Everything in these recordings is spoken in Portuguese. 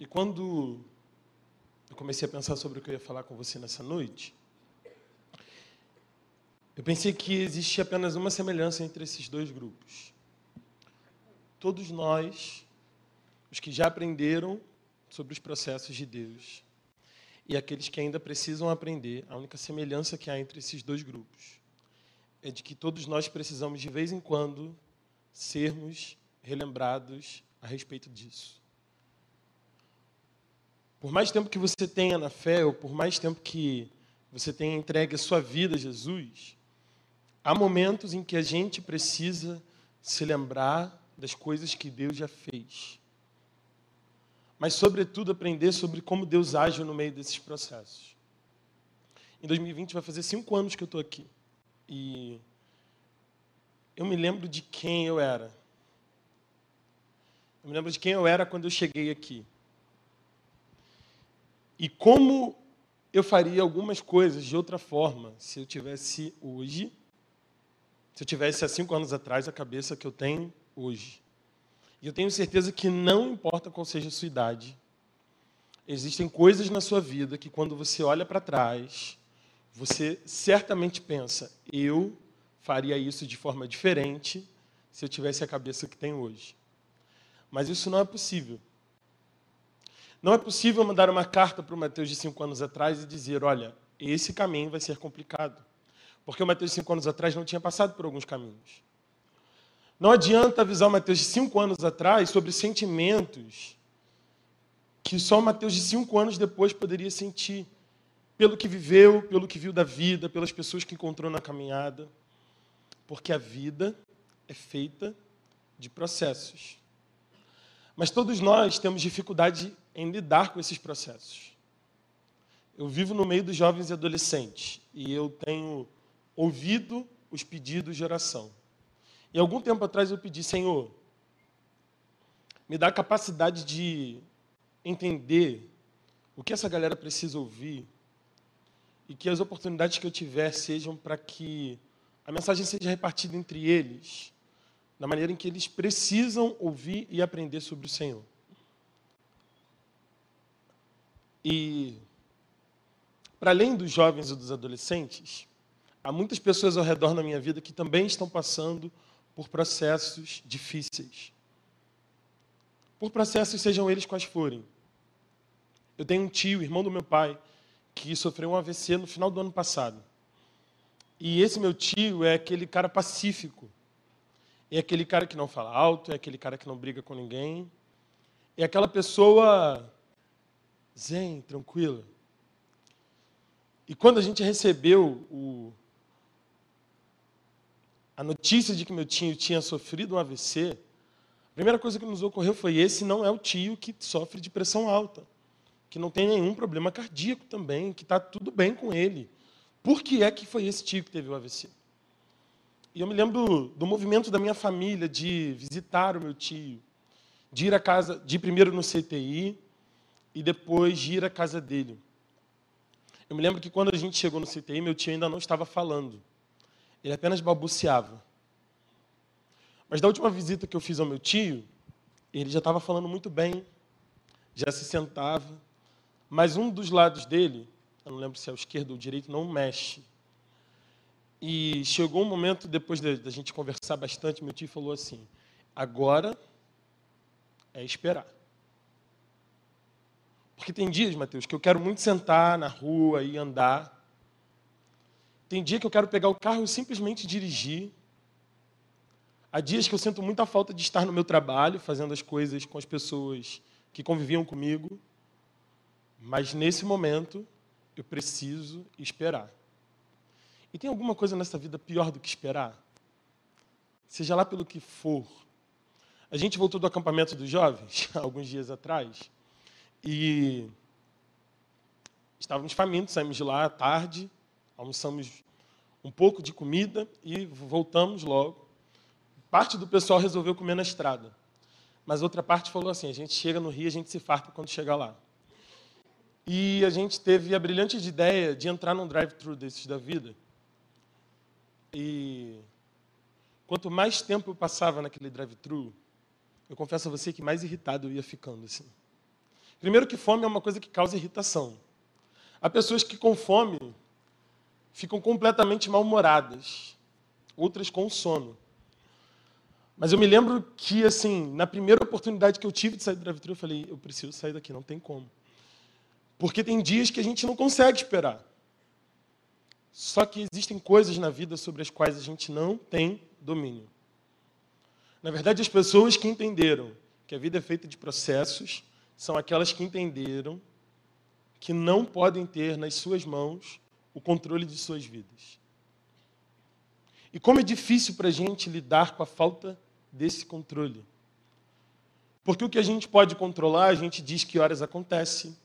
E quando eu comecei a pensar sobre o que eu ia falar com você nessa noite, eu pensei que existia apenas uma semelhança entre esses dois grupos. Todos nós, os que já aprenderam sobre os processos de Deus, e aqueles que ainda precisam aprender, a única semelhança que há entre esses dois grupos é de que todos nós precisamos, de vez em quando, sermos relembrados a respeito disso. Por mais tempo que você tenha na fé, ou por mais tempo que você tenha entregue a sua vida a Jesus, há momentos em que a gente precisa se lembrar das coisas que Deus já fez. Mas, sobretudo, aprender sobre como Deus age no meio desses processos. Em 2020 vai fazer cinco anos que eu estou aqui. E eu me lembro de quem eu era. Eu me lembro de quem eu era quando eu cheguei aqui. E como eu faria algumas coisas de outra forma se eu tivesse hoje, se eu tivesse há cinco anos atrás a cabeça que eu tenho hoje. E eu tenho certeza que não importa qual seja a sua idade, existem coisas na sua vida que quando você olha para trás, você certamente pensa: eu faria isso de forma diferente se eu tivesse a cabeça que tenho hoje. Mas isso não é possível. Não é possível mandar uma carta para o Mateus de cinco anos atrás e dizer: olha, esse caminho vai ser complicado. Porque o Mateus de cinco anos atrás não tinha passado por alguns caminhos. Não adianta avisar o Mateus de cinco anos atrás sobre sentimentos que só o Mateus de cinco anos depois poderia sentir, pelo que viveu, pelo que viu da vida, pelas pessoas que encontrou na caminhada. Porque a vida é feita de processos. Mas todos nós temos dificuldade em lidar com esses processos. Eu vivo no meio dos jovens e adolescentes e eu tenho ouvido os pedidos de oração. E algum tempo atrás eu pedi, Senhor, me dá a capacidade de entender o que essa galera precisa ouvir e que as oportunidades que eu tiver sejam para que a mensagem seja repartida entre eles da maneira em que eles precisam ouvir e aprender sobre o Senhor. E, para além dos jovens e dos adolescentes, há muitas pessoas ao redor na minha vida que também estão passando por processos difíceis. Por processos, sejam eles quais forem. Eu tenho um tio, irmão do meu pai, que sofreu um AVC no final do ano passado. E esse meu tio é aquele cara pacífico. É aquele cara que não fala alto, é aquele cara que não briga com ninguém. É aquela pessoa zen, tranquila. E quando a gente recebeu o, a notícia de que meu tio tinha sofrido um AVC, a primeira coisa que nos ocorreu foi: esse não é o tio que sofre de pressão alta, que não tem nenhum problema cardíaco também, que está tudo bem com ele. Por que é que foi esse tio que teve o AVC? E eu me lembro do movimento da minha família de visitar o meu tio, de ir à casa, de ir primeiro no CTI, e depois de ir à casa dele. Eu me lembro que quando a gente chegou no CTI, meu tio ainda não estava falando. Ele apenas balbuciava. Mas da última visita que eu fiz ao meu tio, ele já estava falando muito bem, já se sentava, mas um dos lados dele, eu não lembro se é o esquerdo ou o direito, não mexe. E chegou um momento, depois da gente conversar bastante, meu tio falou assim: agora é esperar. Porque tem dias, Mateus, que eu quero muito sentar na rua e andar. Tem dia que eu quero pegar o carro e simplesmente dirigir. Há dias que eu sinto muita falta de estar no meu trabalho, fazendo as coisas com as pessoas que conviviam comigo. Mas nesse momento, eu preciso esperar. E tem alguma coisa nessa vida pior do que esperar? Seja lá pelo que for. A gente voltou do acampamento dos jovens, alguns dias atrás, e estávamos famintos, saímos de lá à tarde, almoçamos um pouco de comida e voltamos logo. Parte do pessoal resolveu comer na estrada, mas outra parte falou assim: a gente chega no Rio, a gente se farta quando chegar lá. E a gente teve a brilhante ideia de entrar num drive-thru desses da vida. E quanto mais tempo eu passava naquele drive-thru, eu confesso a você que mais irritado eu ia ficando assim. Primeiro que fome é uma coisa que causa irritação. Há pessoas que com fome ficam completamente mal-humoradas, outras com sono. Mas eu me lembro que, assim, na primeira oportunidade que eu tive de sair do drive-thru, eu falei, eu preciso sair daqui, não tem como. Porque tem dias que a gente não consegue esperar. Só que existem coisas na vida sobre as quais a gente não tem domínio. Na verdade, as pessoas que entenderam que a vida é feita de processos são aquelas que entenderam que não podem ter nas suas mãos o controle de suas vidas. E como é difícil para a gente lidar com a falta desse controle. Porque o que a gente pode controlar, a gente diz que horas acontece,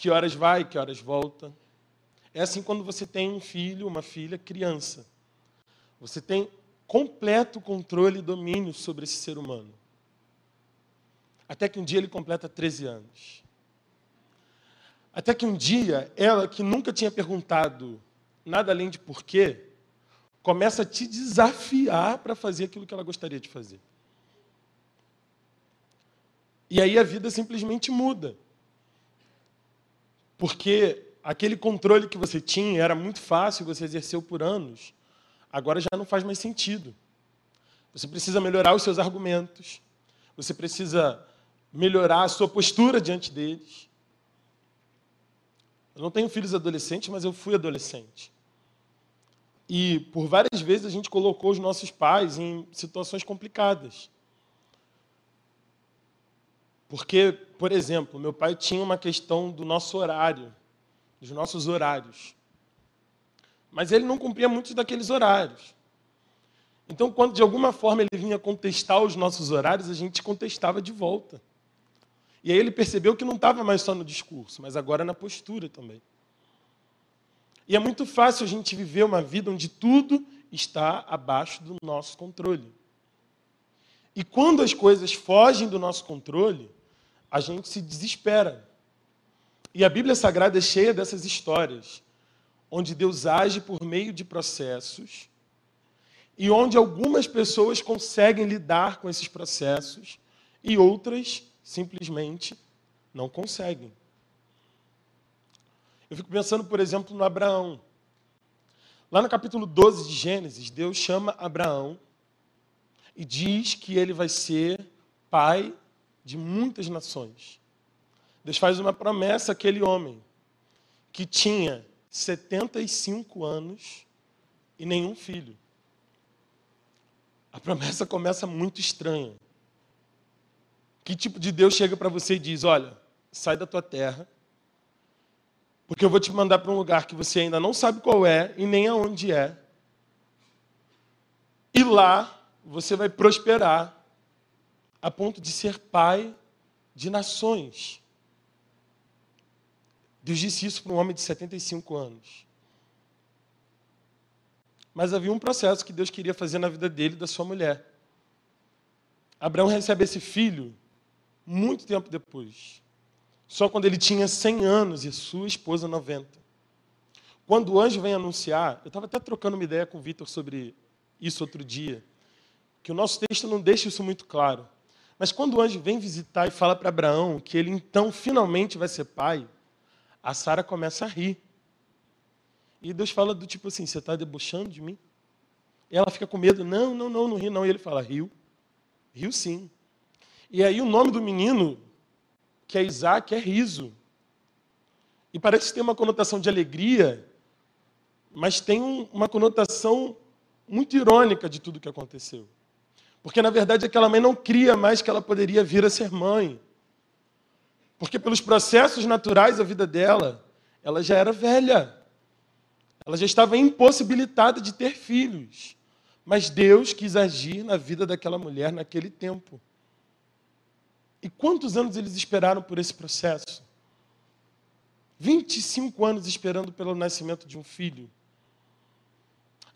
que horas vai, que horas volta. É assim quando você tem um filho, uma filha, criança. Você tem completo controle e domínio sobre esse ser humano. Até que um dia ele completa 13 anos. Até que um dia, ela que nunca tinha perguntado nada além de porquê, começa a te desafiar para fazer aquilo que ela gostaria de fazer. E aí a vida simplesmente muda. Porque aquele controle que você tinha era muito fácil, você exerceu por anos, agora já não faz mais sentido. Você precisa melhorar os seus argumentos, você precisa melhorar a sua postura diante deles. Eu não tenho filhos adolescentes, mas eu fui adolescente. E por várias vezes a gente colocou os nossos pais em situações complicadas. Porque, por exemplo, meu pai tinha uma questão do nosso horário, dos nossos horários. Mas ele não cumpria muitos daqueles horários. Então, quando de alguma forma ele vinha contestar os nossos horários, a gente contestava de volta. E aí ele percebeu que não estava mais só no discurso, mas agora na postura também. E é muito fácil a gente viver uma vida onde tudo está abaixo do nosso controle. E quando as coisas fogem do nosso controle, a gente se desespera. E a Bíblia Sagrada é cheia dessas histórias, onde Deus age por meio de processos e onde algumas pessoas conseguem lidar com esses processos e outras simplesmente não conseguem. Eu fico pensando, por exemplo, no Abraão. Lá no capítulo 12 de Gênesis, Deus chama Abraão e diz que ele vai ser pai de muitas nações. Deus faz uma promessa àquele homem que tinha 75 anos e nenhum filho. A promessa começa muito estranha. Que tipo de Deus chega para você e diz: Olha, sai da tua terra, porque eu vou te mandar para um lugar que você ainda não sabe qual é e nem aonde é. E lá você vai prosperar a ponto de ser pai de nações. Deus disse isso para um homem de 75 anos. Mas havia um processo que Deus queria fazer na vida dele e da sua mulher. Abraão recebe esse filho muito tempo depois só quando ele tinha 100 anos e sua esposa 90. Quando o anjo vem anunciar, eu estava até trocando uma ideia com o Vitor sobre isso outro dia, que o nosso texto não deixa isso muito claro. Mas quando o anjo vem visitar e fala para Abraão que ele então finalmente vai ser pai, a Sara começa a rir. E Deus fala do tipo assim: você está debochando de mim? E ela fica com medo: não, não, não, não ri não. E ele fala: riu. Riu sim. E aí o nome do menino que é Isaac, é riso. E parece ter uma conotação de alegria, mas tem uma conotação muito irônica de tudo que aconteceu. Porque, na verdade, aquela mãe não cria mais que ela poderia vir a ser mãe. Porque, pelos processos naturais da vida dela, ela já era velha. Ela já estava impossibilitada de ter filhos. Mas Deus quis agir na vida daquela mulher naquele tempo. E quantos anos eles esperaram por esse processo? 25 anos esperando pelo nascimento de um filho.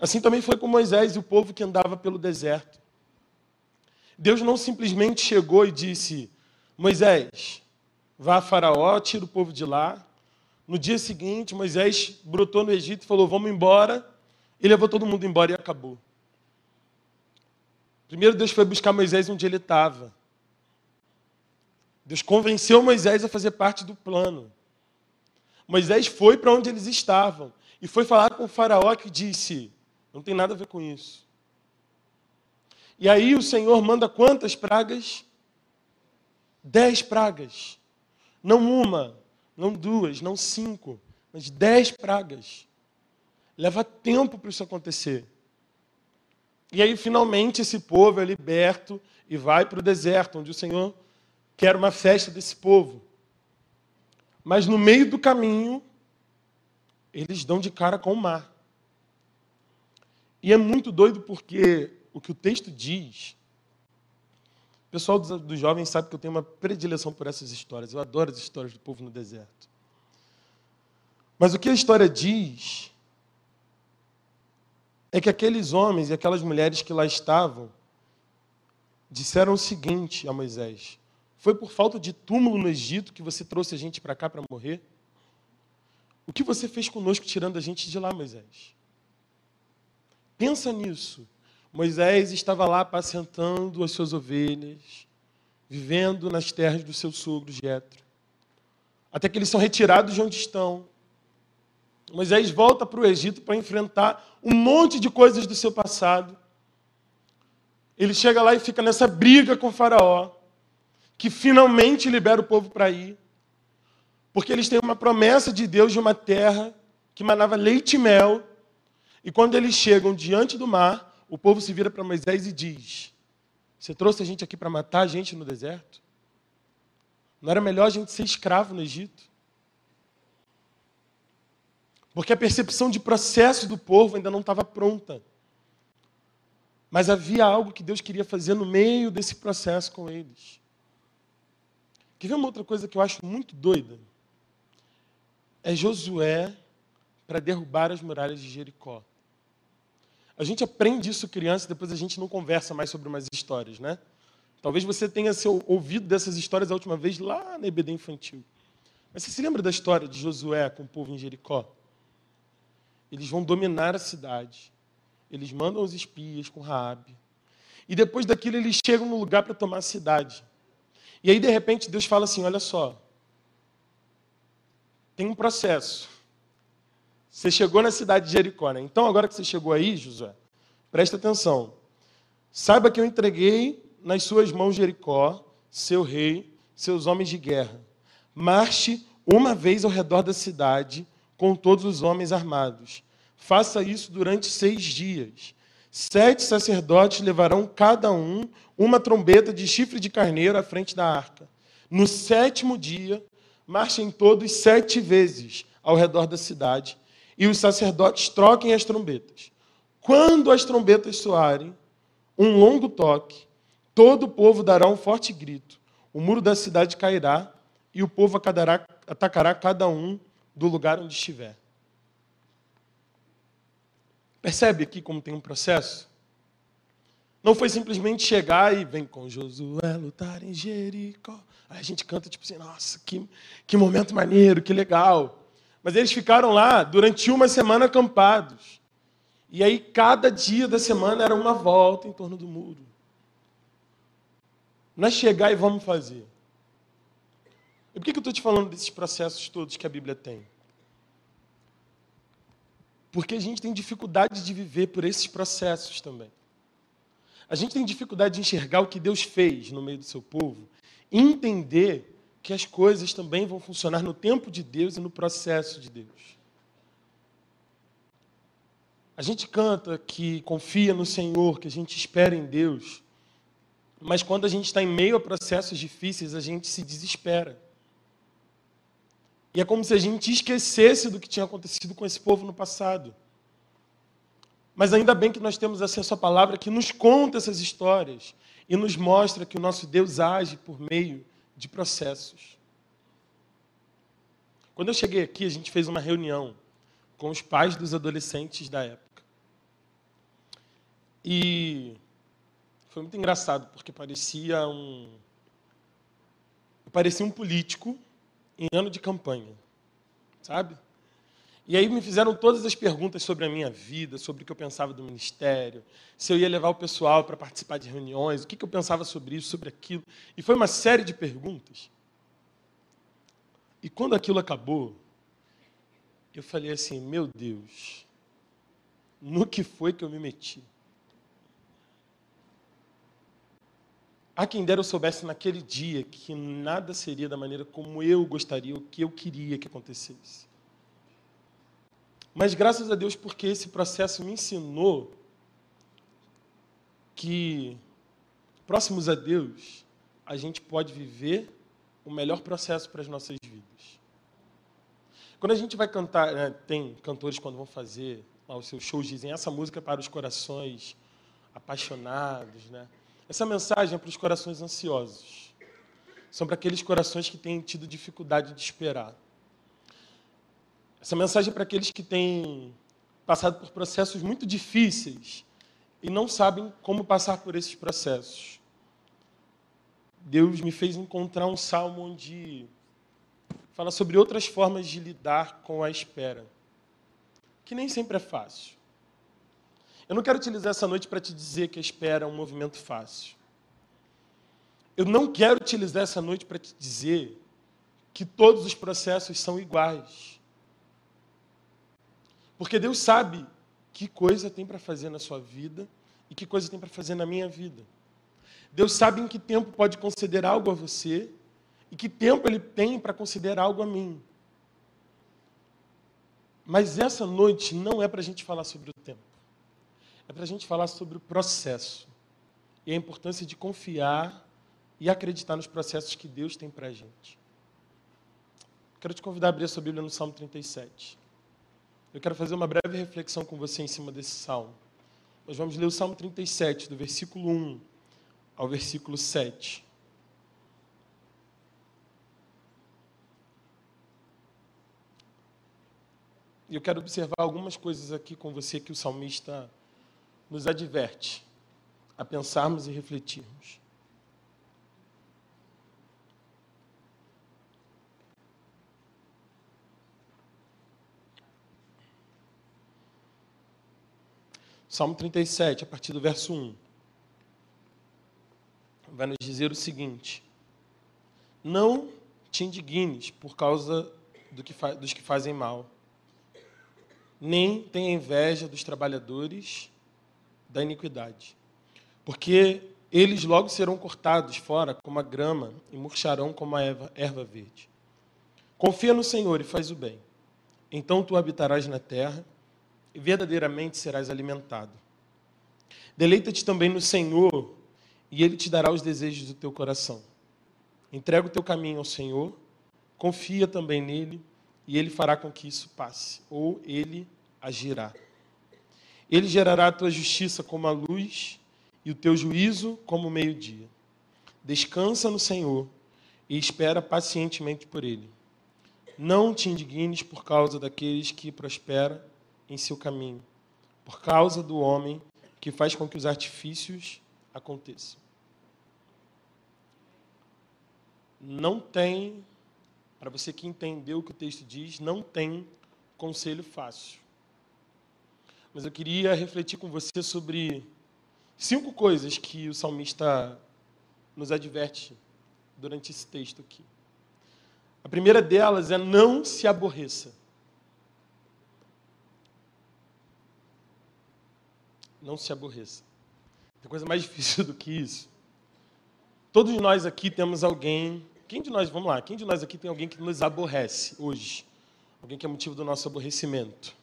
Assim também foi com Moisés e o povo que andava pelo deserto. Deus não simplesmente chegou e disse: Moisés, vá a Faraó, tira o povo de lá. No dia seguinte, Moisés brotou no Egito e falou: Vamos embora. E levou todo mundo embora e acabou. Primeiro, Deus foi buscar Moisés onde ele estava. Deus convenceu Moisés a fazer parte do plano. Moisés foi para onde eles estavam e foi falar com o faraó que disse: Não tem nada a ver com isso. E aí o Senhor manda quantas pragas? Dez pragas. Não uma, não duas, não cinco, mas dez pragas. Leva tempo para isso acontecer. E aí, finalmente, esse povo é liberto e vai para o deserto, onde o Senhor quer uma festa desse povo. Mas no meio do caminho, eles dão de cara com o mar. E é muito doido porque o que o texto diz. O pessoal dos, dos jovens sabe que eu tenho uma predileção por essas histórias. Eu adoro as histórias do povo no deserto. Mas o que a história diz é que aqueles homens e aquelas mulheres que lá estavam disseram o seguinte a Moisés: Foi por falta de túmulo no Egito que você trouxe a gente para cá para morrer? O que você fez conosco tirando a gente de lá, Moisés? Pensa nisso. Moisés estava lá apacentando as suas ovelhas, vivendo nas terras do seu sogro Jetro. Até que eles são retirados de onde estão Moisés volta para o Egito para enfrentar um monte de coisas do seu passado. Ele chega lá e fica nessa briga com Faraó, que finalmente libera o povo para ir, porque eles têm uma promessa de Deus de uma terra que manava leite e mel. E quando eles chegam diante do mar, o povo se vira para Moisés e diz: Você trouxe a gente aqui para matar a gente no deserto? Não era melhor a gente ser escravo no Egito? Porque a percepção de processo do povo ainda não estava pronta. Mas havia algo que Deus queria fazer no meio desse processo com eles. Quer ver uma outra coisa que eu acho muito doida? É Josué para derrubar as muralhas de Jericó. A gente aprende isso criança, depois a gente não conversa mais sobre umas histórias, né? Talvez você tenha ouvido dessas histórias a última vez lá na EBD infantil. Mas você se lembra da história de Josué com o povo em Jericó? Eles vão dominar a cidade. Eles mandam os espias com Raabe. E depois daquilo eles chegam no lugar para tomar a cidade. E aí de repente Deus fala assim: "Olha só. Tem um processo. Você chegou na cidade de Jericó, né? Então agora que você chegou aí, Josué, presta atenção. Saiba que eu entreguei nas suas mãos Jericó, seu rei, seus homens de guerra. Marche uma vez ao redor da cidade com todos os homens armados. Faça isso durante seis dias. Sete sacerdotes levarão cada um uma trombeta de chifre de carneiro à frente da arca. No sétimo dia, marchem todos sete vezes ao redor da cidade e os sacerdotes troquem as trombetas. Quando as trombetas soarem, um longo toque, todo o povo dará um forte grito. O muro da cidade cairá e o povo atacará cada um do lugar onde estiver. Percebe aqui como tem um processo? Não foi simplesmente chegar e vem com Josué lutar em Jericó. Aí a gente canta tipo assim, nossa, que, que momento maneiro, que legal. Mas eles ficaram lá durante uma semana acampados. E aí cada dia da semana era uma volta em torno do muro. Não é chegar e vamos fazer. E por que eu estou te falando desses processos todos que a Bíblia tem? Porque a gente tem dificuldade de viver por esses processos também. A gente tem dificuldade de enxergar o que Deus fez no meio do seu povo entender que as coisas também vão funcionar no tempo de Deus e no processo de Deus. A gente canta que confia no Senhor, que a gente espera em Deus, mas quando a gente está em meio a processos difíceis, a gente se desespera. E é como se a gente esquecesse do que tinha acontecido com esse povo no passado. Mas ainda bem que nós temos acesso à palavra que nos conta essas histórias e nos mostra que o nosso Deus age por meio de processos. Quando eu cheguei aqui, a gente fez uma reunião com os pais dos adolescentes da época. E foi muito engraçado, porque parecia um parecia um político em ano de campanha, sabe? E aí me fizeram todas as perguntas sobre a minha vida, sobre o que eu pensava do ministério, se eu ia levar o pessoal para participar de reuniões, o que eu pensava sobre isso, sobre aquilo. E foi uma série de perguntas. E quando aquilo acabou, eu falei assim: meu Deus, no que foi que eu me meti? Há quem dera eu soubesse naquele dia que nada seria da maneira como eu gostaria, o que eu queria que acontecesse. Mas graças a Deus, porque esse processo me ensinou que, próximos a Deus, a gente pode viver o melhor processo para as nossas vidas. Quando a gente vai cantar, né, tem cantores quando vão fazer os seus shows dizem essa música é para os corações apaixonados, né? Essa mensagem é para os corações ansiosos. São para aqueles corações que têm tido dificuldade de esperar. Essa mensagem é para aqueles que têm passado por processos muito difíceis e não sabem como passar por esses processos. Deus me fez encontrar um salmo onde fala sobre outras formas de lidar com a espera, que nem sempre é fácil. Eu não quero utilizar essa noite para te dizer que a espera é um movimento fácil. Eu não quero utilizar essa noite para te dizer que todos os processos são iguais. Porque Deus sabe que coisa tem para fazer na sua vida e que coisa tem para fazer na minha vida. Deus sabe em que tempo pode conceder algo a você e que tempo Ele tem para conceder algo a mim. Mas essa noite não é para a gente falar sobre o tempo é para a gente falar sobre o processo e a importância de confiar e acreditar nos processos que Deus tem para a gente. Quero te convidar a abrir a sua Bíblia no Salmo 37. Eu quero fazer uma breve reflexão com você em cima desse salmo. Nós vamos ler o Salmo 37, do versículo 1 ao versículo 7. E eu quero observar algumas coisas aqui com você que o salmista nos adverte a pensarmos e refletirmos. Salmo 37, a partir do verso 1, vai nos dizer o seguinte: Não te indignes por causa do que dos que fazem mal, nem tenha inveja dos trabalhadores da iniquidade. Porque eles logo serão cortados fora como a grama e murcharão como a erva verde. Confia no Senhor e faz o bem. Então tu habitarás na terra e verdadeiramente serás alimentado. Deleita-te também no Senhor e ele te dará os desejos do teu coração. Entrega o teu caminho ao Senhor, confia também nele e ele fará com que isso passe, ou ele agirá. Ele gerará a tua justiça como a luz e o teu juízo como o meio-dia. Descansa no Senhor e espera pacientemente por ele. Não te indignes por causa daqueles que prosperam em seu caminho, por causa do homem que faz com que os artifícios aconteçam. Não tem, para você que entendeu o que o texto diz, não tem conselho fácil mas eu queria refletir com você sobre cinco coisas que o salmista nos adverte durante esse texto aqui. A primeira delas é não se aborreça. Não se aborreça. Tem coisa mais difícil do que isso. Todos nós aqui temos alguém. Quem de nós, vamos lá, quem de nós aqui tem alguém que nos aborrece hoje? Alguém que é motivo do nosso aborrecimento?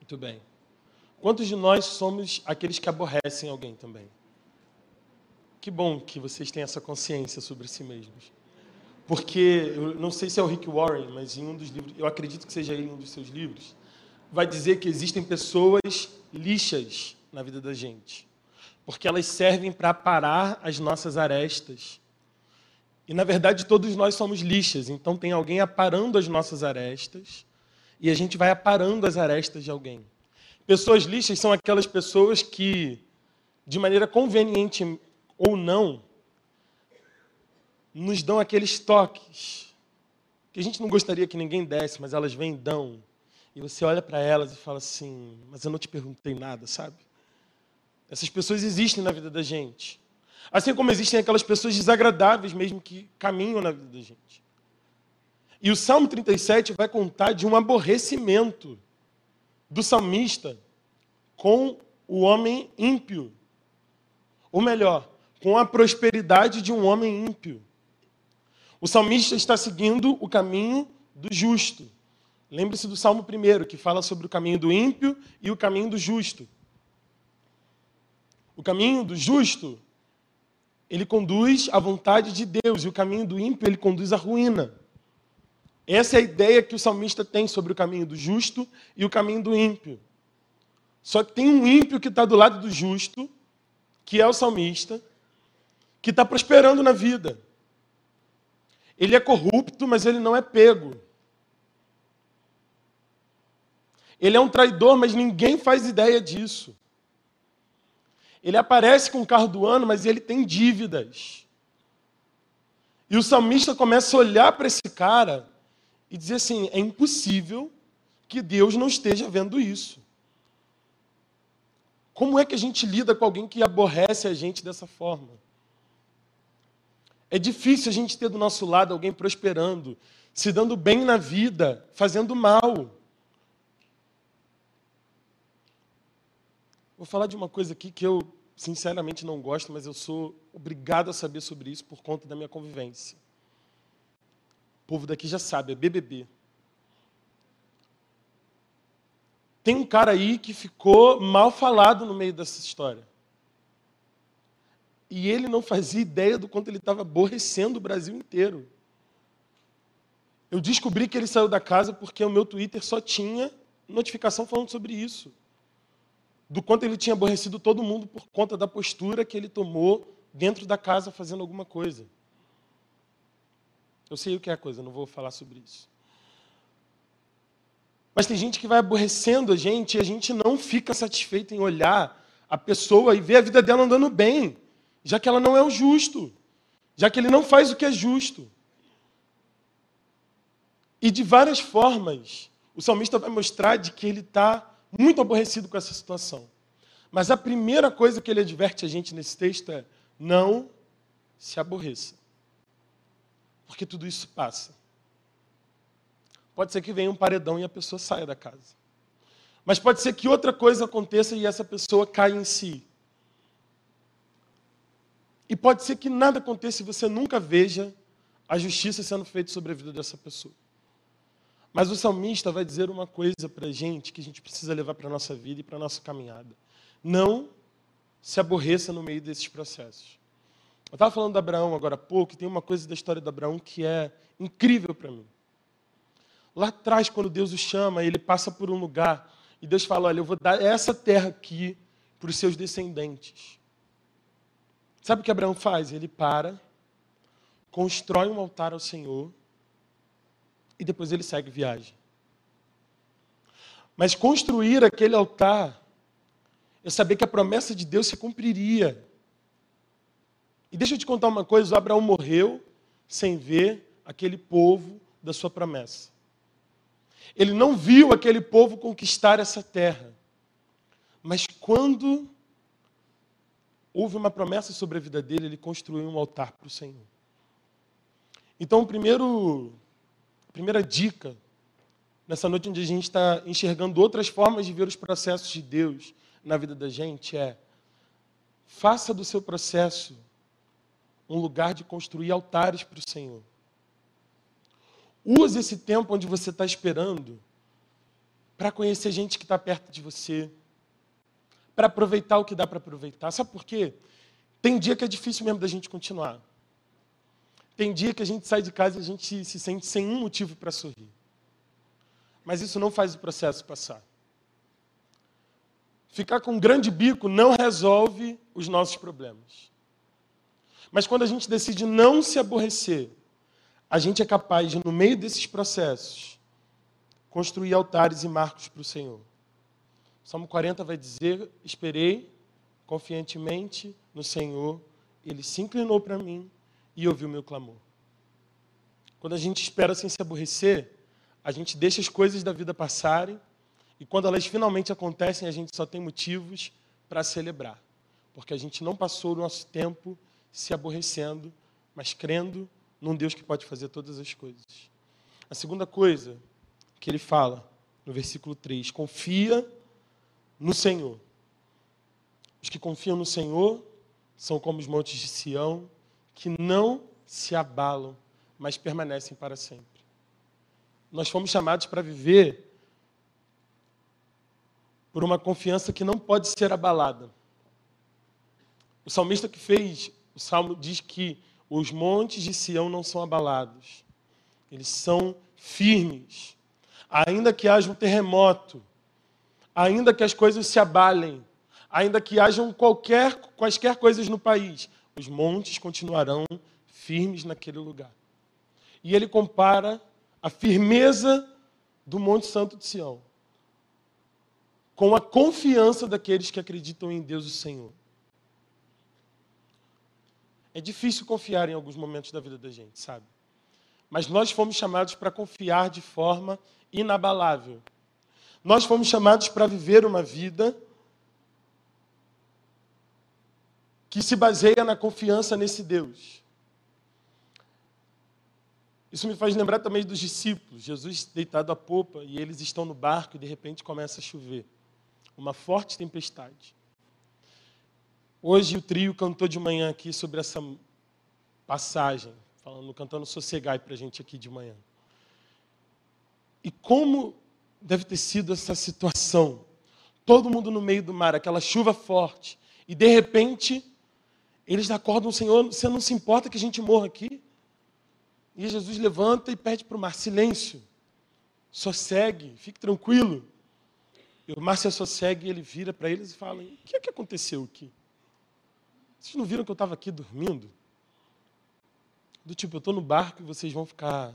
Muito bem. Quantos de nós somos aqueles que aborrecem alguém também? Que bom que vocês têm essa consciência sobre si mesmos. Porque, eu não sei se é o Rick Warren, mas em um dos livros, eu acredito que seja ele um dos seus livros, vai dizer que existem pessoas lixas na vida da gente. Porque elas servem para aparar as nossas arestas. E, na verdade, todos nós somos lixas. Então, tem alguém aparando as nossas arestas. E a gente vai aparando as arestas de alguém. Pessoas lixas são aquelas pessoas que, de maneira conveniente ou não, nos dão aqueles toques que a gente não gostaria que ninguém desse, mas elas vêm e dão. E você olha para elas e fala assim: Mas eu não te perguntei nada, sabe? Essas pessoas existem na vida da gente. Assim como existem aquelas pessoas desagradáveis mesmo que caminham na vida da gente. E o Salmo 37 vai contar de um aborrecimento do salmista com o homem ímpio. Ou melhor, com a prosperidade de um homem ímpio. O salmista está seguindo o caminho do justo. Lembre-se do Salmo 1, que fala sobre o caminho do ímpio e o caminho do justo. O caminho do justo, ele conduz à vontade de Deus, e o caminho do ímpio, ele conduz à ruína. Essa é a ideia que o salmista tem sobre o caminho do justo e o caminho do ímpio. Só que tem um ímpio que está do lado do justo, que é o salmista, que está prosperando na vida. Ele é corrupto, mas ele não é pego. Ele é um traidor, mas ninguém faz ideia disso. Ele aparece com o carro do ano, mas ele tem dívidas. E o salmista começa a olhar para esse cara e dizer assim: é impossível que Deus não esteja vendo isso. Como é que a gente lida com alguém que aborrece a gente dessa forma? É difícil a gente ter do nosso lado alguém prosperando, se dando bem na vida, fazendo mal. Vou falar de uma coisa aqui que eu sinceramente não gosto, mas eu sou obrigado a saber sobre isso por conta da minha convivência. O povo daqui já sabe, é BBB. Tem um cara aí que ficou mal falado no meio dessa história. E ele não fazia ideia do quanto ele estava aborrecendo o Brasil inteiro. Eu descobri que ele saiu da casa porque o meu Twitter só tinha notificação falando sobre isso. Do quanto ele tinha aborrecido todo mundo por conta da postura que ele tomou dentro da casa fazendo alguma coisa. Eu sei o que é a coisa, não vou falar sobre isso. Mas tem gente que vai aborrecendo a gente e a gente não fica satisfeito em olhar a pessoa e ver a vida dela andando bem, já que ela não é o justo, já que ele não faz o que é justo. E de várias formas, o salmista vai mostrar de que ele está muito aborrecido com essa situação. Mas a primeira coisa que ele adverte a gente nesse texto é: não se aborreça. Porque tudo isso passa. Pode ser que venha um paredão e a pessoa saia da casa. Mas pode ser que outra coisa aconteça e essa pessoa caia em si. E pode ser que nada aconteça e você nunca veja a justiça sendo feita sobre a vida dessa pessoa. Mas o salmista vai dizer uma coisa para a gente que a gente precisa levar para a nossa vida e para a nossa caminhada. Não se aborreça no meio desses processos. Eu estava falando de Abraão agora há pouco, e tem uma coisa da história de Abraão que é incrível para mim. Lá atrás, quando Deus o chama, ele passa por um lugar e Deus fala: Olha, eu vou dar essa terra aqui para os seus descendentes. Sabe o que Abraão faz? Ele para, constrói um altar ao Senhor e depois ele segue viagem. Mas construir aquele altar é saber que a promessa de Deus se cumpriria. E deixa eu te contar uma coisa: Abraão morreu sem ver aquele povo da sua promessa. Ele não viu aquele povo conquistar essa terra. Mas quando houve uma promessa sobre a vida dele, ele construiu um altar para o Senhor. Então, o primeiro, primeira dica, nessa noite onde a gente está enxergando outras formas de ver os processos de Deus na vida da gente, é faça do seu processo um lugar de construir altares para o Senhor. Use esse tempo onde você está esperando para conhecer gente que está perto de você, para aproveitar o que dá para aproveitar. Sabe por quê? Tem dia que é difícil mesmo da gente continuar. Tem dia que a gente sai de casa e a gente se sente sem um motivo para sorrir. Mas isso não faz o processo passar. Ficar com um grande bico não resolve os nossos problemas. Mas quando a gente decide não se aborrecer, a gente é capaz de, no meio desses processos, construir altares e marcos para o Senhor. O Salmo 40 vai dizer: Esperei confiantemente no Senhor, ele se inclinou para mim e ouviu o meu clamor. Quando a gente espera sem se aborrecer, a gente deixa as coisas da vida passarem e quando elas finalmente acontecem, a gente só tem motivos para celebrar, porque a gente não passou o nosso tempo se aborrecendo, mas crendo num Deus que pode fazer todas as coisas. A segunda coisa que ele fala no versículo 3, confia no Senhor. Os que confiam no Senhor são como os montes de Sião, que não se abalam, mas permanecem para sempre. Nós fomos chamados para viver por uma confiança que não pode ser abalada. O salmista que fez o salmo diz que os montes de Sião não são abalados, eles são firmes. Ainda que haja um terremoto, ainda que as coisas se abalem, ainda que hajam qualquer, quaisquer coisas no país, os montes continuarão firmes naquele lugar. E ele compara a firmeza do Monte Santo de Sião com a confiança daqueles que acreditam em Deus o Senhor. É difícil confiar em alguns momentos da vida da gente, sabe? Mas nós fomos chamados para confiar de forma inabalável. Nós fomos chamados para viver uma vida que se baseia na confiança nesse Deus. Isso me faz lembrar também dos discípulos. Jesus deitado à popa e eles estão no barco e de repente começa a chover. Uma forte tempestade. Hoje o trio cantou de manhã aqui sobre essa passagem, falando, cantando Sossegai para a gente aqui de manhã. E como deve ter sido essa situação? Todo mundo no meio do mar, aquela chuva forte, e de repente eles acordam Senhor, você não se importa que a gente morra aqui? E Jesus levanta e pede para o mar: silêncio, sossegue, fique tranquilo. E o mar se sossegue e ele vira para eles e fala: O que é que aconteceu aqui? Vocês não viram que eu estava aqui dormindo? Do tipo, eu estou no barco e vocês vão ficar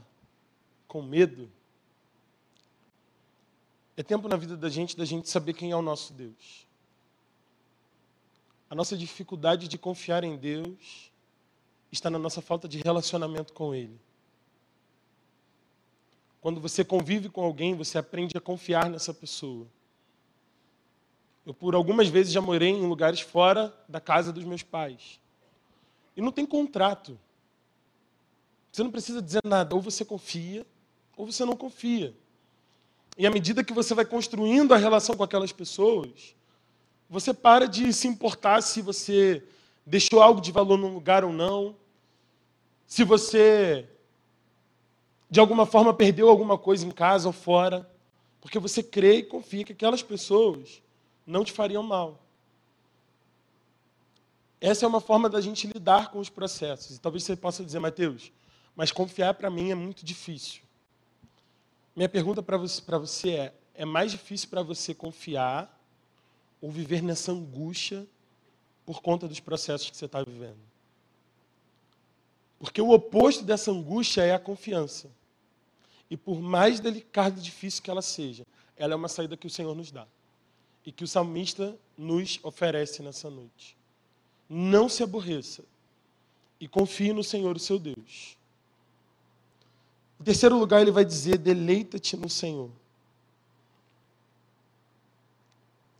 com medo? É tempo na vida da gente da gente saber quem é o nosso Deus. A nossa dificuldade de confiar em Deus está na nossa falta de relacionamento com Ele. Quando você convive com alguém, você aprende a confiar nessa pessoa. Eu, por algumas vezes, já morei em lugares fora da casa dos meus pais. E não tem contrato. Você não precisa dizer nada. Ou você confia, ou você não confia. E à medida que você vai construindo a relação com aquelas pessoas, você para de se importar se você deixou algo de valor num lugar ou não, se você de alguma forma perdeu alguma coisa em casa ou fora, porque você crê e confia que aquelas pessoas não te fariam mal. Essa é uma forma da gente lidar com os processos. E talvez você possa dizer, Mateus, mas confiar para mim é muito difícil. Minha pergunta para você, você é: é mais difícil para você confiar ou viver nessa angústia por conta dos processos que você está vivendo? Porque o oposto dessa angústia é a confiança. E por mais delicada e difícil que ela seja, ela é uma saída que o Senhor nos dá. E que o salmista nos oferece nessa noite. Não se aborreça e confie no Senhor, o seu Deus. Em terceiro lugar, ele vai dizer: deleita-te no Senhor.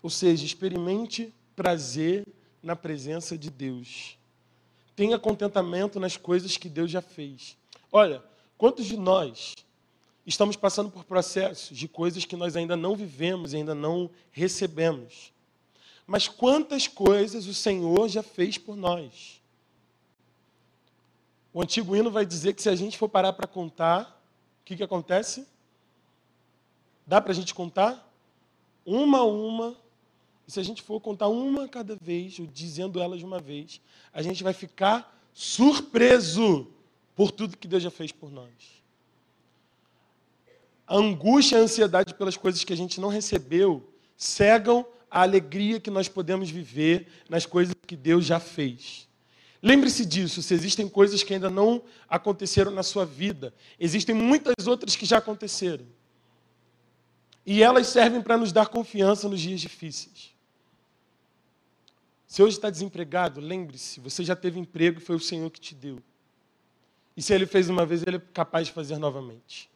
Ou seja, experimente prazer na presença de Deus. Tenha contentamento nas coisas que Deus já fez. Olha, quantos de nós estamos passando por processos de coisas que nós ainda não vivemos, ainda não recebemos. Mas quantas coisas o Senhor já fez por nós? O antigo hino vai dizer que se a gente for parar para contar, o que, que acontece? Dá para a gente contar? Uma a uma. E se a gente for contar uma cada vez, ou dizendo elas de uma vez, a gente vai ficar surpreso por tudo que Deus já fez por nós a angústia e a ansiedade pelas coisas que a gente não recebeu cegam a alegria que nós podemos viver nas coisas que Deus já fez. Lembre-se disso, se existem coisas que ainda não aconteceram na sua vida, existem muitas outras que já aconteceram. E elas servem para nos dar confiança nos dias difíceis. Se hoje está desempregado, lembre-se, você já teve emprego e foi o Senhor que te deu. E se Ele fez uma vez, Ele é capaz de fazer novamente.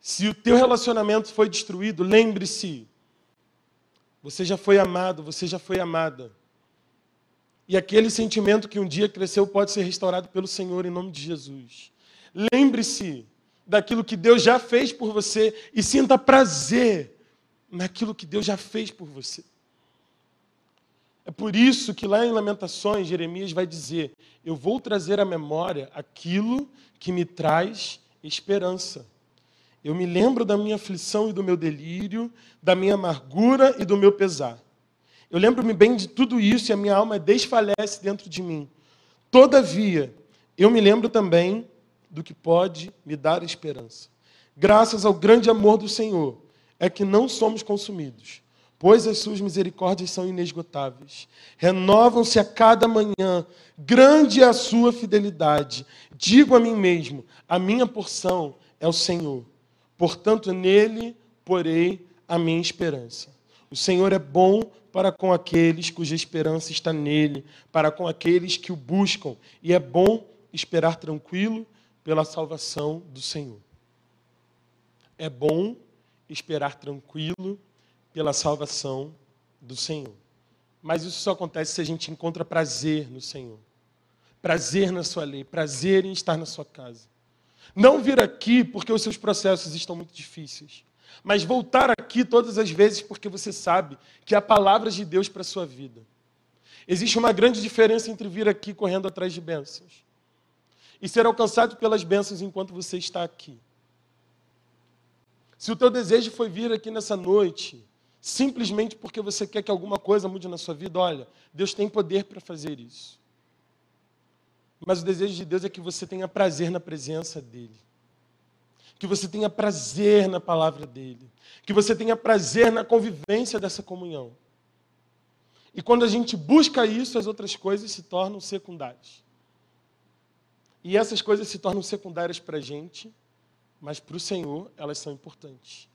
Se o teu relacionamento foi destruído, lembre-se, você já foi amado, você já foi amada. E aquele sentimento que um dia cresceu pode ser restaurado pelo Senhor em nome de Jesus. Lembre-se daquilo que Deus já fez por você e sinta prazer naquilo que Deus já fez por você. É por isso que lá em Lamentações, Jeremias vai dizer: Eu vou trazer à memória aquilo que me traz esperança. Eu me lembro da minha aflição e do meu delírio, da minha amargura e do meu pesar. Eu lembro-me bem de tudo isso e a minha alma desfalece dentro de mim. Todavia, eu me lembro também do que pode me dar esperança. Graças ao grande amor do Senhor, é que não somos consumidos, pois as suas misericórdias são inesgotáveis. Renovam-se a cada manhã, grande é a sua fidelidade. Digo a mim mesmo: a minha porção é o Senhor. Portanto, nele porei a minha esperança. O Senhor é bom para com aqueles cuja esperança está nele, para com aqueles que o buscam, e é bom esperar tranquilo pela salvação do Senhor. É bom esperar tranquilo pela salvação do Senhor. Mas isso só acontece se a gente encontra prazer no Senhor. Prazer na sua lei, prazer em estar na sua casa. Não vir aqui porque os seus processos estão muito difíceis, mas voltar aqui todas as vezes porque você sabe que há palavras de Deus para a sua vida. Existe uma grande diferença entre vir aqui correndo atrás de bênçãos e ser alcançado pelas bênçãos enquanto você está aqui. Se o teu desejo foi vir aqui nessa noite, simplesmente porque você quer que alguma coisa mude na sua vida, olha, Deus tem poder para fazer isso. Mas o desejo de Deus é que você tenha prazer na presença dEle. Que você tenha prazer na palavra dEle. Que você tenha prazer na convivência dessa comunhão. E quando a gente busca isso, as outras coisas se tornam secundárias. E essas coisas se tornam secundárias para a gente, mas para o Senhor elas são importantes.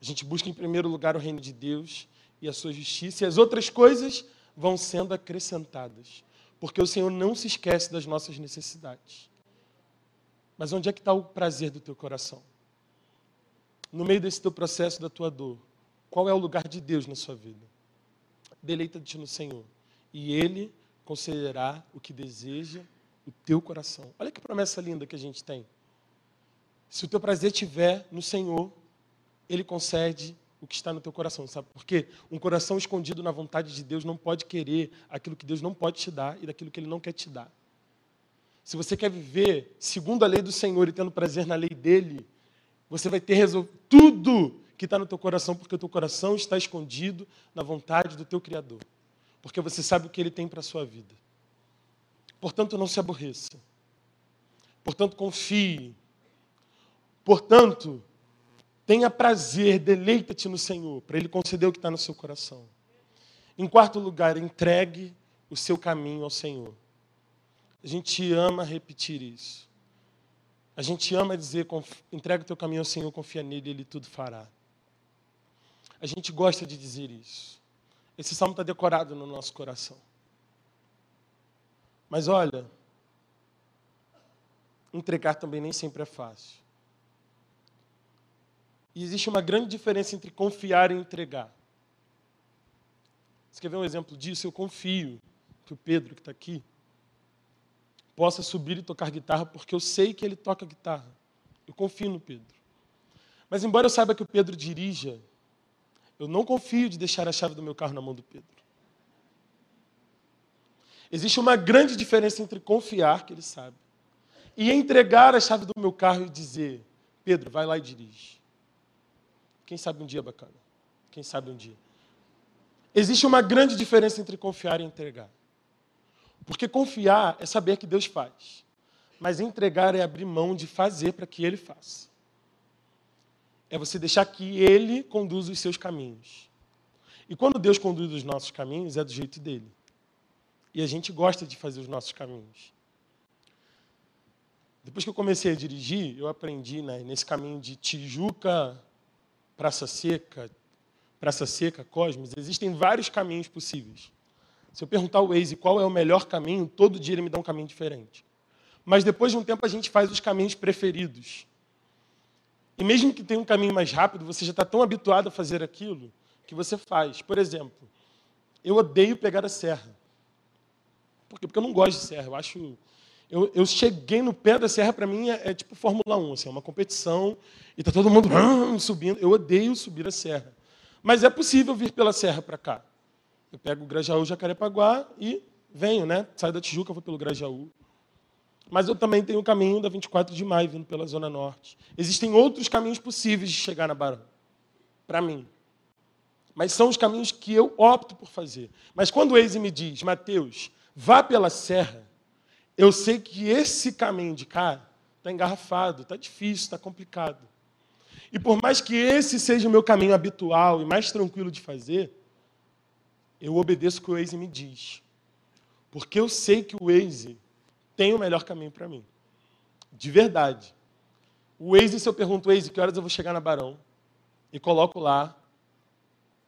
A gente busca em primeiro lugar o reino de Deus e a sua justiça, e as outras coisas vão sendo acrescentadas, porque o Senhor não se esquece das nossas necessidades. Mas onde é que está o prazer do teu coração? No meio desse teu processo, da tua dor, qual é o lugar de Deus na sua vida? Deleita-te no Senhor, e Ele concederá o que deseja o teu coração. Olha que promessa linda que a gente tem. Se o teu prazer estiver no Senhor, Ele concede o que está no teu coração. Sabe por quê? Um coração escondido na vontade de Deus não pode querer aquilo que Deus não pode te dar e daquilo que Ele não quer te dar. Se você quer viver segundo a lei do Senhor e tendo prazer na lei dele, você vai ter resolvido tudo que está no teu coração, porque o teu coração está escondido na vontade do teu Criador. Porque você sabe o que Ele tem para a sua vida. Portanto, não se aborreça. Portanto, confie. Portanto, tenha prazer, deleita-te no Senhor, para Ele conceder o que está no seu coração. Em quarto lugar, entregue o seu caminho ao Senhor. A gente ama repetir isso. A gente ama dizer, entrega o teu caminho ao Senhor, confia nele, Ele tudo fará. A gente gosta de dizer isso. Esse salmo está decorado no nosso coração. Mas olha, entregar também nem sempre é fácil. E existe uma grande diferença entre confiar e entregar. Você quer ver um exemplo disso? Eu confio que o Pedro, que está aqui, possa subir e tocar guitarra, porque eu sei que ele toca guitarra. Eu confio no Pedro. Mas, embora eu saiba que o Pedro dirija, eu não confio de deixar a chave do meu carro na mão do Pedro. Existe uma grande diferença entre confiar, que ele sabe, e entregar a chave do meu carro e dizer: Pedro, vai lá e dirige. Quem sabe um dia bacana? Quem sabe um dia? Existe uma grande diferença entre confiar e entregar. Porque confiar é saber que Deus faz, mas entregar é abrir mão de fazer para que Ele faça. É você deixar que Ele conduza os seus caminhos. E quando Deus conduz os nossos caminhos, é do jeito dele. E a gente gosta de fazer os nossos caminhos. Depois que eu comecei a dirigir, eu aprendi né, nesse caminho de Tijuca, Praça Seca, Praça Seca, Cosmos, existem vários caminhos possíveis. Se eu perguntar ao Waze qual é o melhor caminho, todo dia ele me dá um caminho diferente. Mas depois de um tempo a gente faz os caminhos preferidos. E mesmo que tenha um caminho mais rápido, você já está tão habituado a fazer aquilo que você faz. Por exemplo, eu odeio pegar a serra. Por quê? Porque eu não gosto de serra. Eu acho. Eu, eu cheguei no pé da serra, para mim, é, é, tipo Fórmula 1, assim, é uma competição, e está todo mundo subindo. Eu odeio subir a serra. Mas é possível vir pela serra para cá. Eu pego o Grajaú Jacarepaguá e venho, né? Saio da Tijuca, vou pelo Grajaú. Mas eu também tenho o caminho da 24 de maio, vindo pela Zona Norte. Existem outros caminhos possíveis de chegar na Barão, para mim. Mas são os caminhos que eu opto por fazer. Mas quando o Eise me diz, Mateus, vá pela serra, eu sei que esse caminho de cá está engarrafado, está difícil, está complicado. E por mais que esse seja o meu caminho habitual e mais tranquilo de fazer, eu obedeço o que o Waze me diz. Porque eu sei que o Waze tem o melhor caminho para mim. De verdade. O Waze, se eu pergunto, Waze, que horas eu vou chegar na Barão? E coloco lá,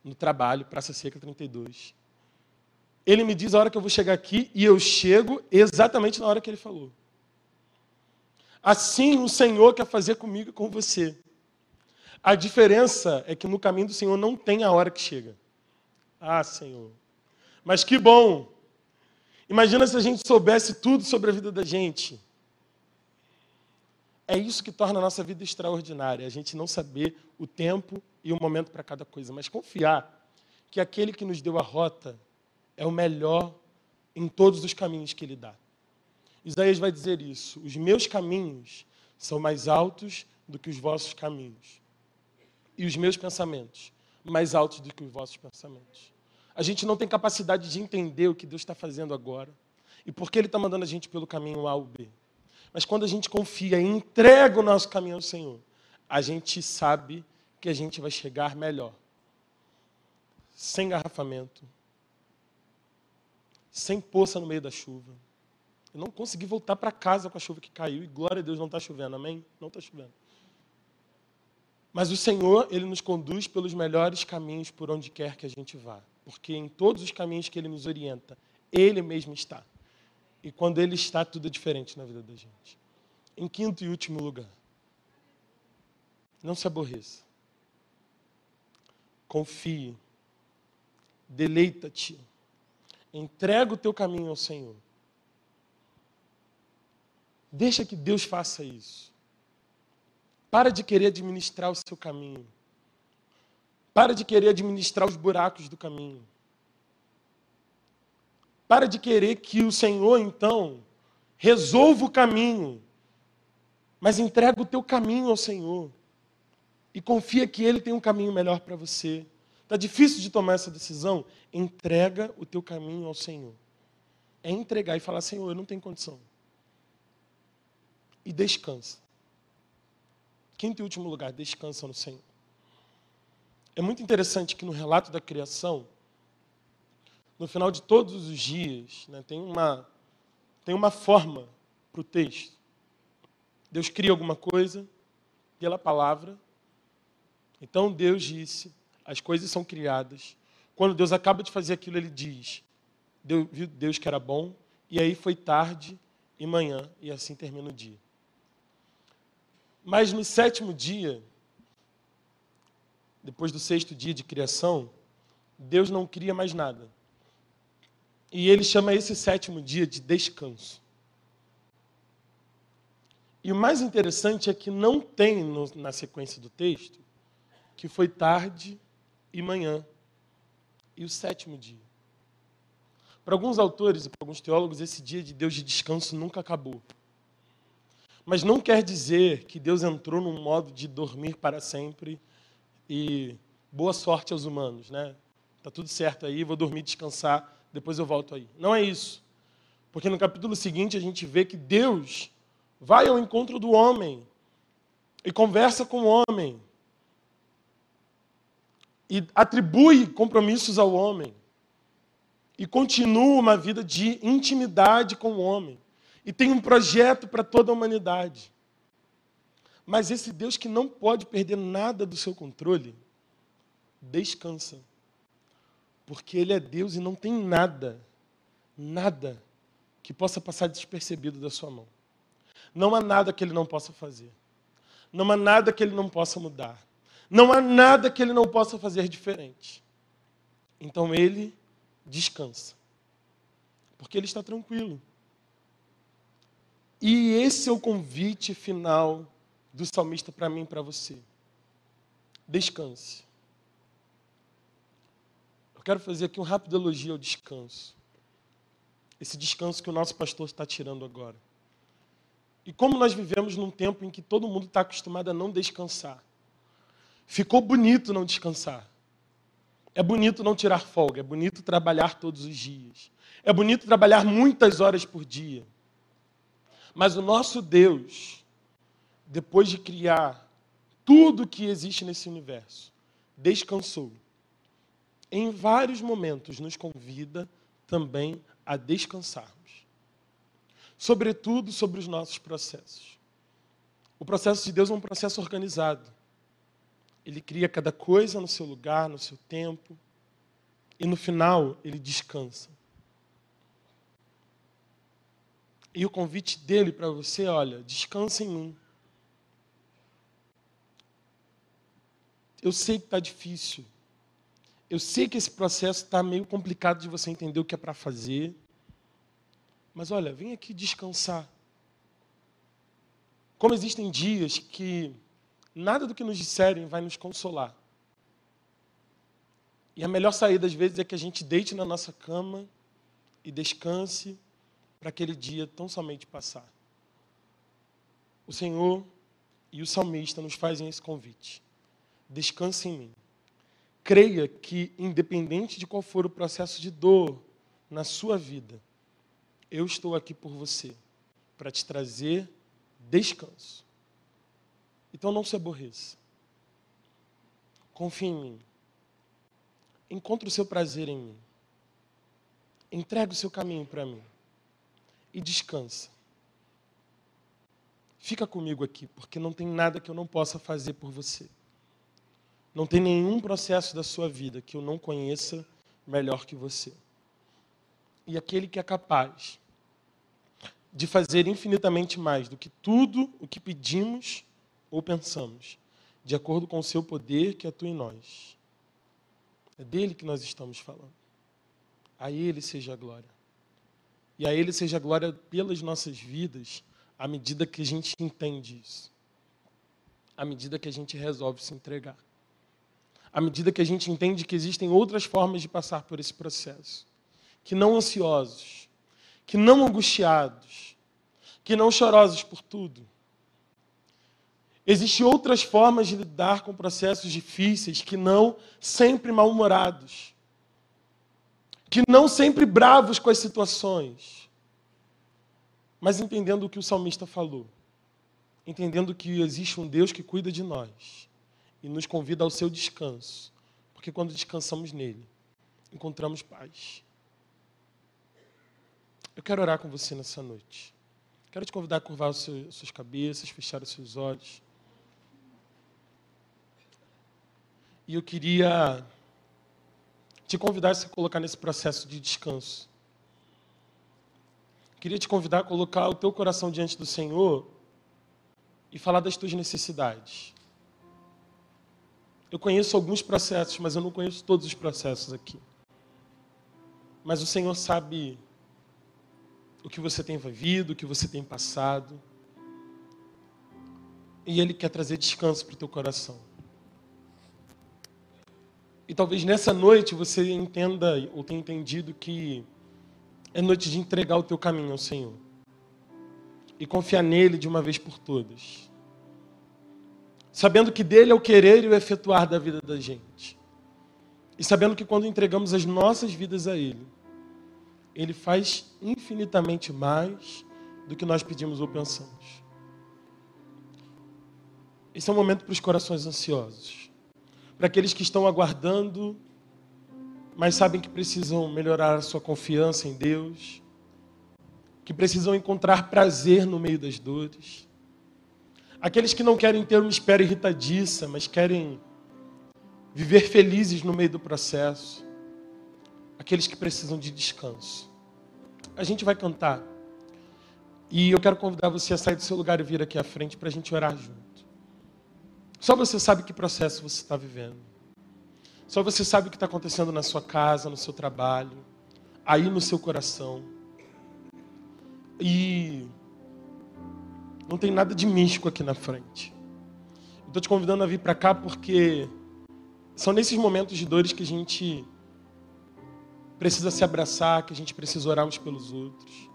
no trabalho, Praça Seca 32. Ele me diz a hora que eu vou chegar aqui e eu chego exatamente na hora que ele falou. Assim o Senhor quer fazer comigo e com você. A diferença é que no caminho do Senhor não tem a hora que chega. Ah, Senhor. Mas que bom. Imagina se a gente soubesse tudo sobre a vida da gente. É isso que torna a nossa vida extraordinária, a gente não saber o tempo e o momento para cada coisa, mas confiar que aquele que nos deu a rota é o melhor em todos os caminhos que ele dá. Isaías vai dizer isso: os meus caminhos são mais altos do que os vossos caminhos e os meus pensamentos mais altos do que os vossos pensamentos. A gente não tem capacidade de entender o que Deus está fazendo agora e por que Ele está mandando a gente pelo caminho A ou B. Mas quando a gente confia e entrega o nosso caminho ao Senhor, a gente sabe que a gente vai chegar melhor. Sem garrafamento, sem poça no meio da chuva. Eu não consegui voltar para casa com a chuva que caiu e glória a Deus não está chovendo, amém? Não está chovendo. Mas o Senhor, Ele nos conduz pelos melhores caminhos por onde quer que a gente vá. Porque em todos os caminhos que Ele nos orienta, Ele mesmo está. E quando Ele está, tudo é diferente na vida da gente. Em quinto e último lugar, não se aborreça. Confie. Deleita-te. Entrega o teu caminho ao Senhor. Deixa que Deus faça isso. Para de querer administrar o seu caminho. Para de querer administrar os buracos do caminho. Para de querer que o Senhor, então, resolva o caminho. Mas entrega o teu caminho ao Senhor. E confia que Ele tem um caminho melhor para você. Está difícil de tomar essa decisão? Entrega o teu caminho ao Senhor. É entregar e falar, Senhor, eu não tenho condição. E descansa. Quinto e último lugar, descansa no Senhor. É muito interessante que no relato da criação, no final de todos os dias, né, tem, uma, tem uma forma para o texto. Deus cria alguma coisa pela palavra. Então Deus disse: as coisas são criadas. Quando Deus acaba de fazer aquilo, ele diz: Deus, viu Deus que era bom, e aí foi tarde e manhã, e assim termina o dia. Mas no sétimo dia, depois do sexto dia de criação, Deus não cria mais nada. E ele chama esse sétimo dia de descanso. E o mais interessante é que não tem no, na sequência do texto que foi tarde e manhã e o sétimo dia. Para alguns autores e para alguns teólogos, esse dia de Deus de descanso nunca acabou. Mas não quer dizer que Deus entrou num modo de dormir para sempre e boa sorte aos humanos, né? Tá tudo certo aí, vou dormir, descansar, depois eu volto aí. Não é isso. Porque no capítulo seguinte a gente vê que Deus vai ao encontro do homem e conversa com o homem e atribui compromissos ao homem e continua uma vida de intimidade com o homem e tem um projeto para toda a humanidade. Mas esse Deus que não pode perder nada do seu controle, descansa. Porque Ele é Deus e não tem nada, nada que possa passar despercebido da sua mão. Não há nada que Ele não possa fazer. Não há nada que ele não possa mudar. Não há nada que ele não possa fazer diferente. Então ele descansa. Porque ele está tranquilo. E esse é o convite final do salmista para mim e para você. Descanse. Eu quero fazer aqui um rápido elogio ao descanso. Esse descanso que o nosso pastor está tirando agora. E como nós vivemos num tempo em que todo mundo está acostumado a não descansar. Ficou bonito não descansar. É bonito não tirar folga, é bonito trabalhar todos os dias. É bonito trabalhar muitas horas por dia. Mas o nosso Deus, depois de criar tudo que existe nesse universo, descansou. Em vários momentos nos convida também a descansarmos. Sobretudo sobre os nossos processos. O processo de Deus é um processo organizado. Ele cria cada coisa no seu lugar, no seu tempo, e no final ele descansa. E o convite dele para você, olha, descansa em mim. Eu sei que está difícil. Eu sei que esse processo está meio complicado de você entender o que é para fazer. Mas olha, vem aqui descansar. Como existem dias que nada do que nos disserem vai nos consolar. E a melhor saída, às vezes, é que a gente deite na nossa cama e descanse para aquele dia tão somente passar. O Senhor e o salmista nos fazem esse convite. Descanse em mim creia que, independente de qual for o processo de dor na sua vida, eu estou aqui por você, para te trazer descanso. Então não se aborreça. Confie em mim. Encontre o seu prazer em mim. Entregue o seu caminho para mim. E descansa. Fica comigo aqui, porque não tem nada que eu não possa fazer por você. Não tem nenhum processo da sua vida que eu não conheça melhor que você. E aquele que é capaz de fazer infinitamente mais do que tudo o que pedimos ou pensamos, de acordo com o seu poder que atua em nós. É dele que nós estamos falando. A ele seja a glória. E a ele seja a glória pelas nossas vidas, à medida que a gente entende isso. À medida que a gente resolve se entregar à medida que a gente entende que existem outras formas de passar por esse processo. Que não ansiosos, que não angustiados, que não chorosos por tudo. Existem outras formas de lidar com processos difíceis que não sempre mal-humorados, que não sempre bravos com as situações, mas entendendo o que o salmista falou, entendendo que existe um Deus que cuida de nós e nos convida ao seu descanso, porque quando descansamos nele, encontramos paz. Eu quero orar com você nessa noite. Quero te convidar a curvar as suas cabeças, fechar os seus olhos. E eu queria te convidar a se colocar nesse processo de descanso. Queria te convidar a colocar o teu coração diante do Senhor e falar das tuas necessidades. Eu conheço alguns processos, mas eu não conheço todos os processos aqui. Mas o Senhor sabe o que você tem vivido, o que você tem passado. E Ele quer trazer descanso para o teu coração. E talvez nessa noite você entenda ou tenha entendido que é noite de entregar o teu caminho ao Senhor. E confiar nele de uma vez por todas sabendo que dele é o querer e o efetuar da vida da gente. E sabendo que quando entregamos as nossas vidas a ele, ele faz infinitamente mais do que nós pedimos ou pensamos. Esse é um momento para os corações ansiosos, para aqueles que estão aguardando, mas sabem que precisam melhorar a sua confiança em Deus, que precisam encontrar prazer no meio das dores Aqueles que não querem ter uma espera irritadiça, mas querem viver felizes no meio do processo. Aqueles que precisam de descanso. A gente vai cantar. E eu quero convidar você a sair do seu lugar e vir aqui à frente para a gente orar junto. Só você sabe que processo você está vivendo. Só você sabe o que está acontecendo na sua casa, no seu trabalho, aí no seu coração. E não tem nada de místico aqui na frente. Estou te convidando a vir para cá porque são nesses momentos de dores que a gente precisa se abraçar, que a gente precisa orar uns pelos outros.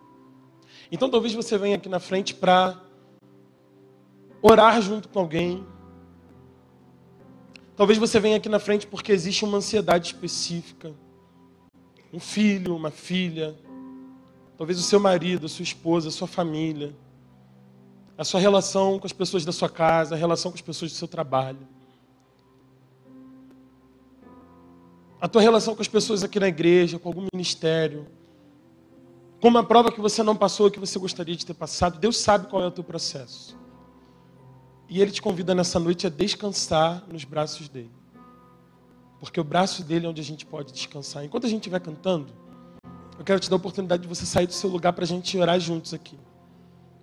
Então talvez você venha aqui na frente para orar junto com alguém. Talvez você venha aqui na frente porque existe uma ansiedade específica. Um filho, uma filha, talvez o seu marido, a sua esposa, a sua família, a sua relação com as pessoas da sua casa, a relação com as pessoas do seu trabalho. a tua relação com as pessoas aqui na igreja, com algum ministério, com uma prova que você não passou, que você gostaria de ter passado, Deus sabe qual é o teu processo. E Ele te convida nessa noite a descansar nos braços dele. Porque o braço dele é onde a gente pode descansar. Enquanto a gente estiver cantando, eu quero te dar a oportunidade de você sair do seu lugar para a gente orar juntos aqui.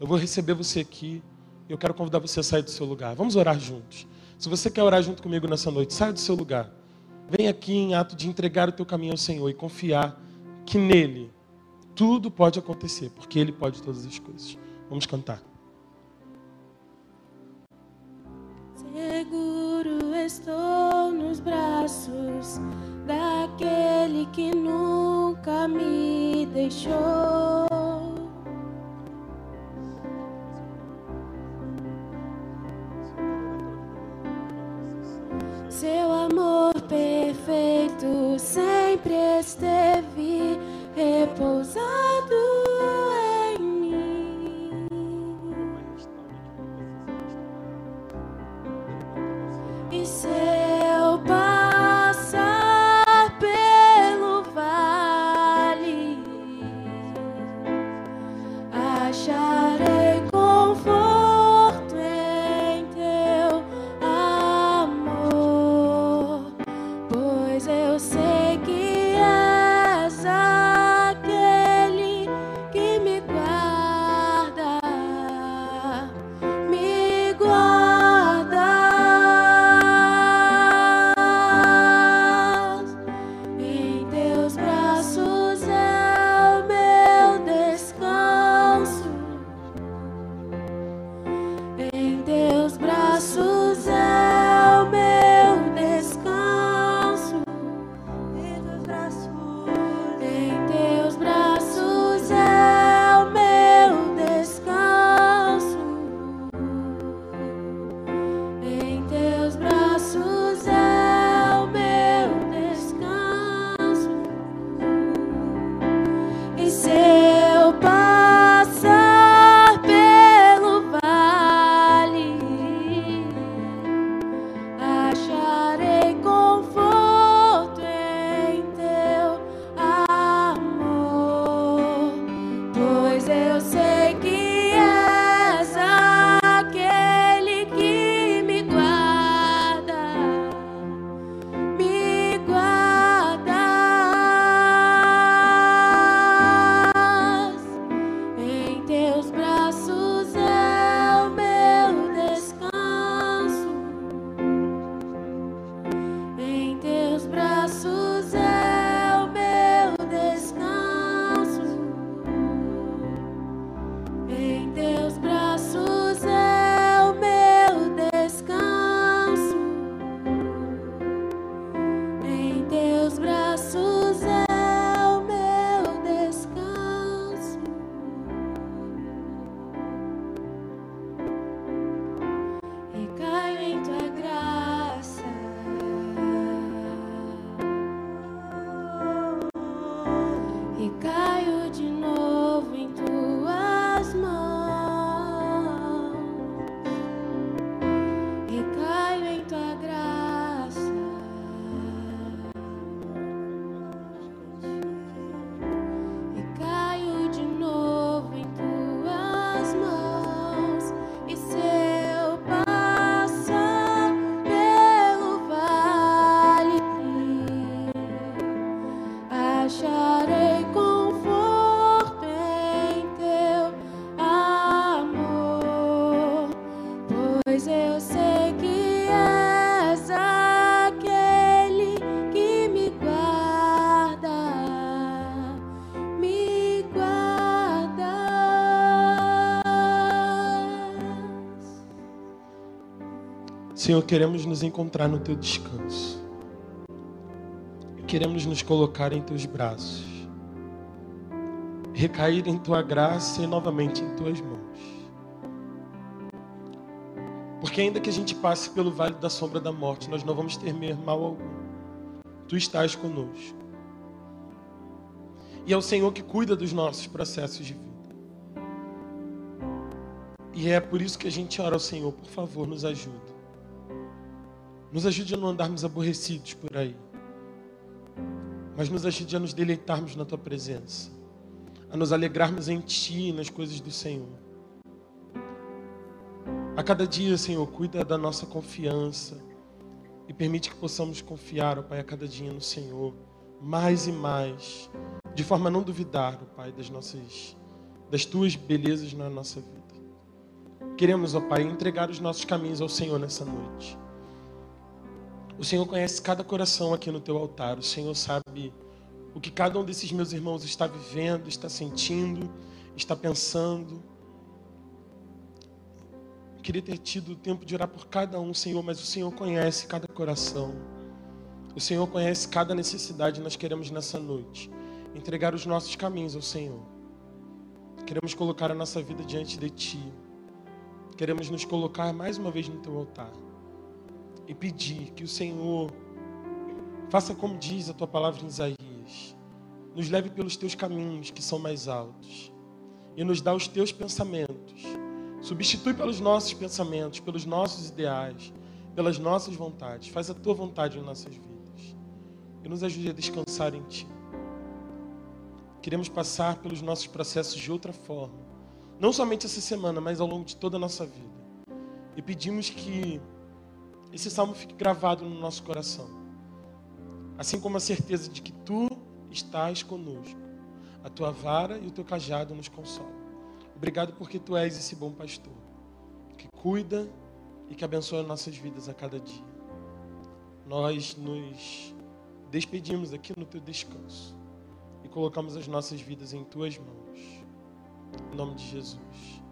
Eu vou receber você aqui e eu quero convidar você a sair do seu lugar. Vamos orar juntos. Se você quer orar junto comigo nessa noite, saia do seu lugar. Vem aqui em ato de entregar o teu caminho ao Senhor e confiar que nele tudo pode acontecer, porque ele pode todas as coisas. Vamos cantar. Seguro estou nos braços daquele que nunca me deixou. Seu amor perfeito sempre esteve repousado Senhor, queremos nos encontrar no teu descanso. Queremos nos colocar em teus braços. Recair em tua graça e novamente em tuas mãos. Porque ainda que a gente passe pelo vale da sombra da morte, nós não vamos temer mal algum. Tu estás conosco. E é o Senhor que cuida dos nossos processos de vida. E é por isso que a gente ora ao Senhor, por favor, nos ajude. Nos ajude a não andarmos aborrecidos por aí. Mas nos ajude a nos deleitarmos na tua presença. A nos alegrarmos em ti e nas coisas do Senhor. A cada dia, Senhor, cuida da nossa confiança e permite que possamos confiar, ó Pai, a cada dia no Senhor, mais e mais, de forma a não duvidar, ó Pai, das nossas das tuas belezas na nossa vida. Queremos, ó Pai, entregar os nossos caminhos ao Senhor nessa noite. O Senhor conhece cada coração aqui no teu altar. O Senhor sabe o que cada um desses meus irmãos está vivendo, está sentindo, está pensando. Eu queria ter tido o tempo de orar por cada um, Senhor, mas o Senhor conhece cada coração. O Senhor conhece cada necessidade. Nós queremos nessa noite entregar os nossos caminhos ao Senhor. Queremos colocar a nossa vida diante de Ti. Queremos nos colocar mais uma vez no teu altar e pedir que o Senhor faça como diz a tua palavra em Isaías, nos leve pelos teus caminhos que são mais altos e nos dá os teus pensamentos. Substitui pelos nossos pensamentos, pelos nossos ideais, pelas nossas vontades. Faz a tua vontade em nossas vidas e nos ajude a descansar em ti. Queremos passar pelos nossos processos de outra forma não somente essa semana, mas ao longo de toda a nossa vida. E pedimos que esse salmo fique gravado no nosso coração. Assim como a certeza de que tu estás conosco. A tua vara e o teu cajado nos consolam. Obrigado porque tu és esse bom pastor que cuida e que abençoa nossas vidas a cada dia. Nós nos despedimos aqui no teu descanso e colocamos as nossas vidas em tuas mãos. Em nome de Jesus.